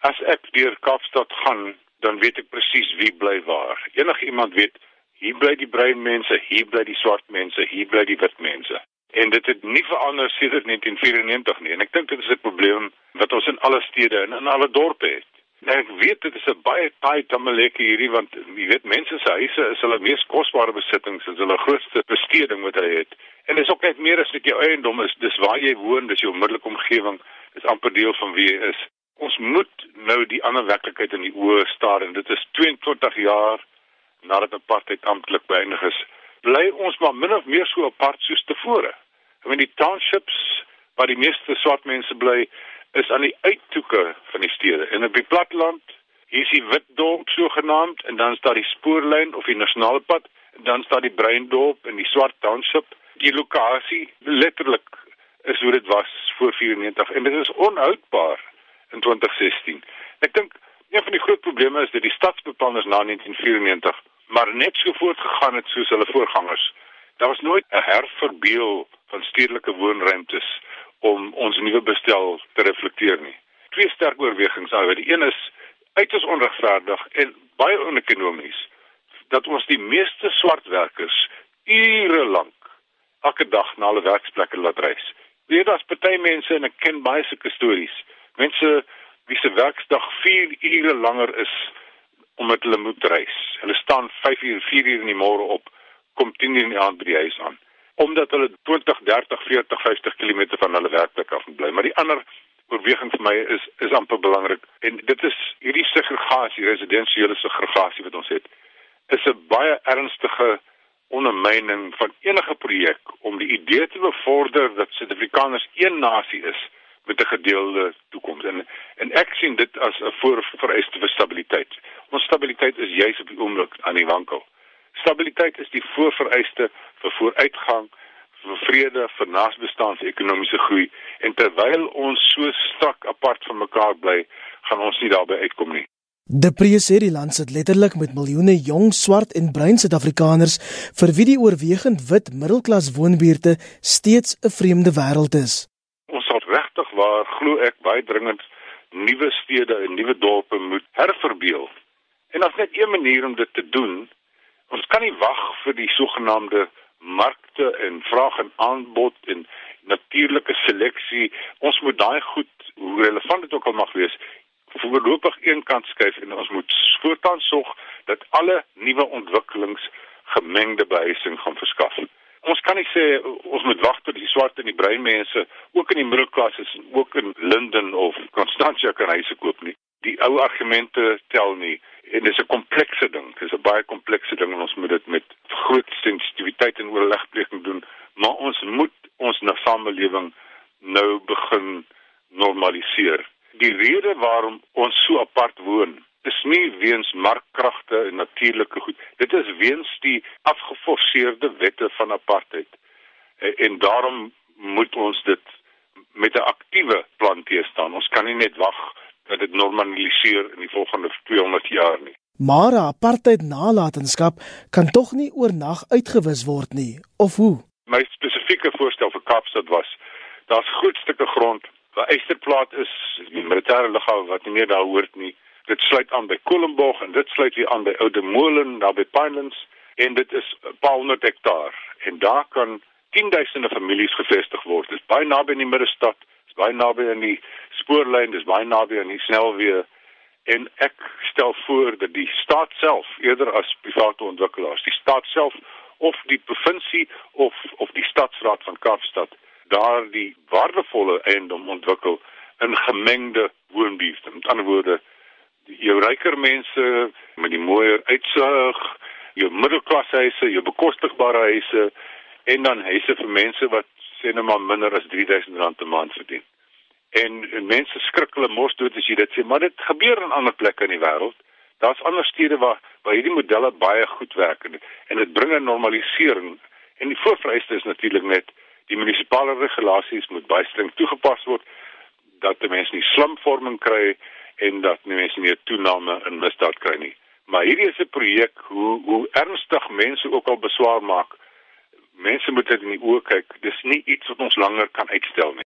As ek deur Kaapstad gaan, dan weet ek presies wie bly waar. Enige iemand weet hier bly die bruin mense, hier bly die swart mense, hier bly die wit mense. En dit het nie verander sedert 1994 nie. En ek dink dit is 'n probleem wat ons in alle stede en in alle dorpe het. Nou ek weet dit is 'n baie taai tameleke hierdie want jy weet mense se huise is hulle mees kosbare besittings, is hulle grootste besteding wat hulle het. En dit is ook net meer as net jou eiendom is, dis waar jy woon, dis jou onmiddellike omgewing, dis amper deel van wie jy is. Ons moet nou die ander werklikheid in die oë staar en dit is 22 jaar nadat apartheid amptelik beëindig is. Bly ons maar min of meer so apart soos tevore. I mean die townships waar die meeste swart mense bly, is aan die uithoeke van die stede. En op die platteland, hier is die Witdorp sogenaamd en dan is daar die spoorlyn of die nasionale pad en dan is daar die Breindorp en die Swart Township. Die lokasie letterlik is hoe dit was voor 94 en dit is onhoudbaar in 2016. Ek dink een van die groot probleme is dat die stadsbeplanning na 1994 maar net so voortgegaan het soos hulle voorgangers. Daar was nooit 'n herverbeel van stedelike woonruimtes om ons nuwe bestel te reflekteer nie. Twee sterk oorwegings daar. Die een is uiters onregverdig en baie onekonomies dat ons die meeste swart werkers ure lank elke dag na hulle werksplekke laat reis. Weet daar's party mense en ek ken baie sulke stories. Mense wie se werksdag 4 ure langer is omdat hulle moet reis. Hulle staan 5 uur, 4 uur in die môre op, kom 10 uur in die aand by die huis aan omdat hulle 20, 30, 40, 50 km van hulle werkplek af bly. Maar die ander oorweging vir my is is amper belangrik en dit is hierdie segregasie, residensiële segregasie wat ons het, is 'n baie ernstige ondermyning van enige projek om die idee te bevorder dat Suid-Afrikaners een nasie is met 'n gedeelde toekoms en en ek sien dit as 'n voorvereiste vir stabiliteit. Ons stabiliteit is juis op die oomblik aan die wankel. Stabiliteit is die voorvereiste vir vooruitgang, vir vrede, vir naasbestaans ekonomiese groei en terwyl ons so strak apart van mekaar bly, gaan ons nie daarby uitkom nie. Die presie land sit letterlik met miljoene jong swart en bruin Suid-Afrikaners vir wie die oorwegend wit middelklas woonbuurte steeds 'n vreemde wêreld is. Waar glo ek baie dringend nuwe stede en nuwe dorpe moet herverbeel. En as net een manier om dit te doen, Ons kan nie wag vir die sogenaamde markte en vraag en aanbod en natuurlike seleksie. Ons moet daai goed, hoe relevant dit ook al mag wees, voorlopig eenkant skuif en ons moet voortaan sorg dat alle nuwe ontwikkelings gemengde behuising gaan verskaf. Ons kan nie sê ons moet wag tot die swart en die bruin mense ook in die middelklas is ook in Linden of Constantia kan huise koop nie. Die ou argumente tel nie en dit is 'n komplekse ding. Dit is 'n baie komplekse ding en ons moet dit met groot sensitiwiteit en oorlegpleging doen, maar ons moet ons na samelewing nou begin normaliseer. Die rede waarom ons so apart woon, is nie weens markkragte en natuurlike goed. Dit is weens die afgeforseerde wette van apartheid. En daarom moet ons dit met 'n aktiewe plan teestaan. Ons kan nie net wag dat dit normaliseer in die volgende 200 jaar nie. Maar apartheid nalatenskap kan tog nie oornag uitgewis word nie, of hoe? My spesifieke voorstel vir Kaapstad was daar's groot stukke grond waar eisterplaat is, die militêre lughawe wat nie meer daar hoort nie. Dit sluit aan by Kolenborg en dit sluit weer aan by Oude Molen daar by Pinelands en dit is 'n paar honderd hektaar en daar kan tienduisende families gevestig word. Dit is baie naby aan die middestad baie naby aan die spoorlyn, dis baie naby aan die snelweë en ek stel voor dat die staat self eerder as private ontwikkelaars, die staat self of die provinsie of of die stadsraad van Kaapstad daar die waardevolle eiendom ontwikkel in gemengde woonbuurte. Met ander woorde, jou ryker mense met die mooier uitsig, jou middelklashuise, jou bekostigbare huise en dan huise vir mense wat sê net maar minder as R3000 'n maand verdien. En, en mense skrik hulle mos dood as jy dit sê, maar dit gebeur in ander plekke in die wêreld. Daar's ander stede waar waar hierdie modelle baie goed werk en en dit bring 'n normalisering. En die voorvereiste is natuurlik net die munisipale regulasies moet baie streng toegepas word dat mense nie slimvorming kry en dat die mense nie 'n toename in misdaad kry nie. Maar hierdie is 'n projek hoe hoe ernstig mense ook al beswaar maak mense moet dit in die oë kyk. Dis nie iets wat ons langer kan uitstel nie.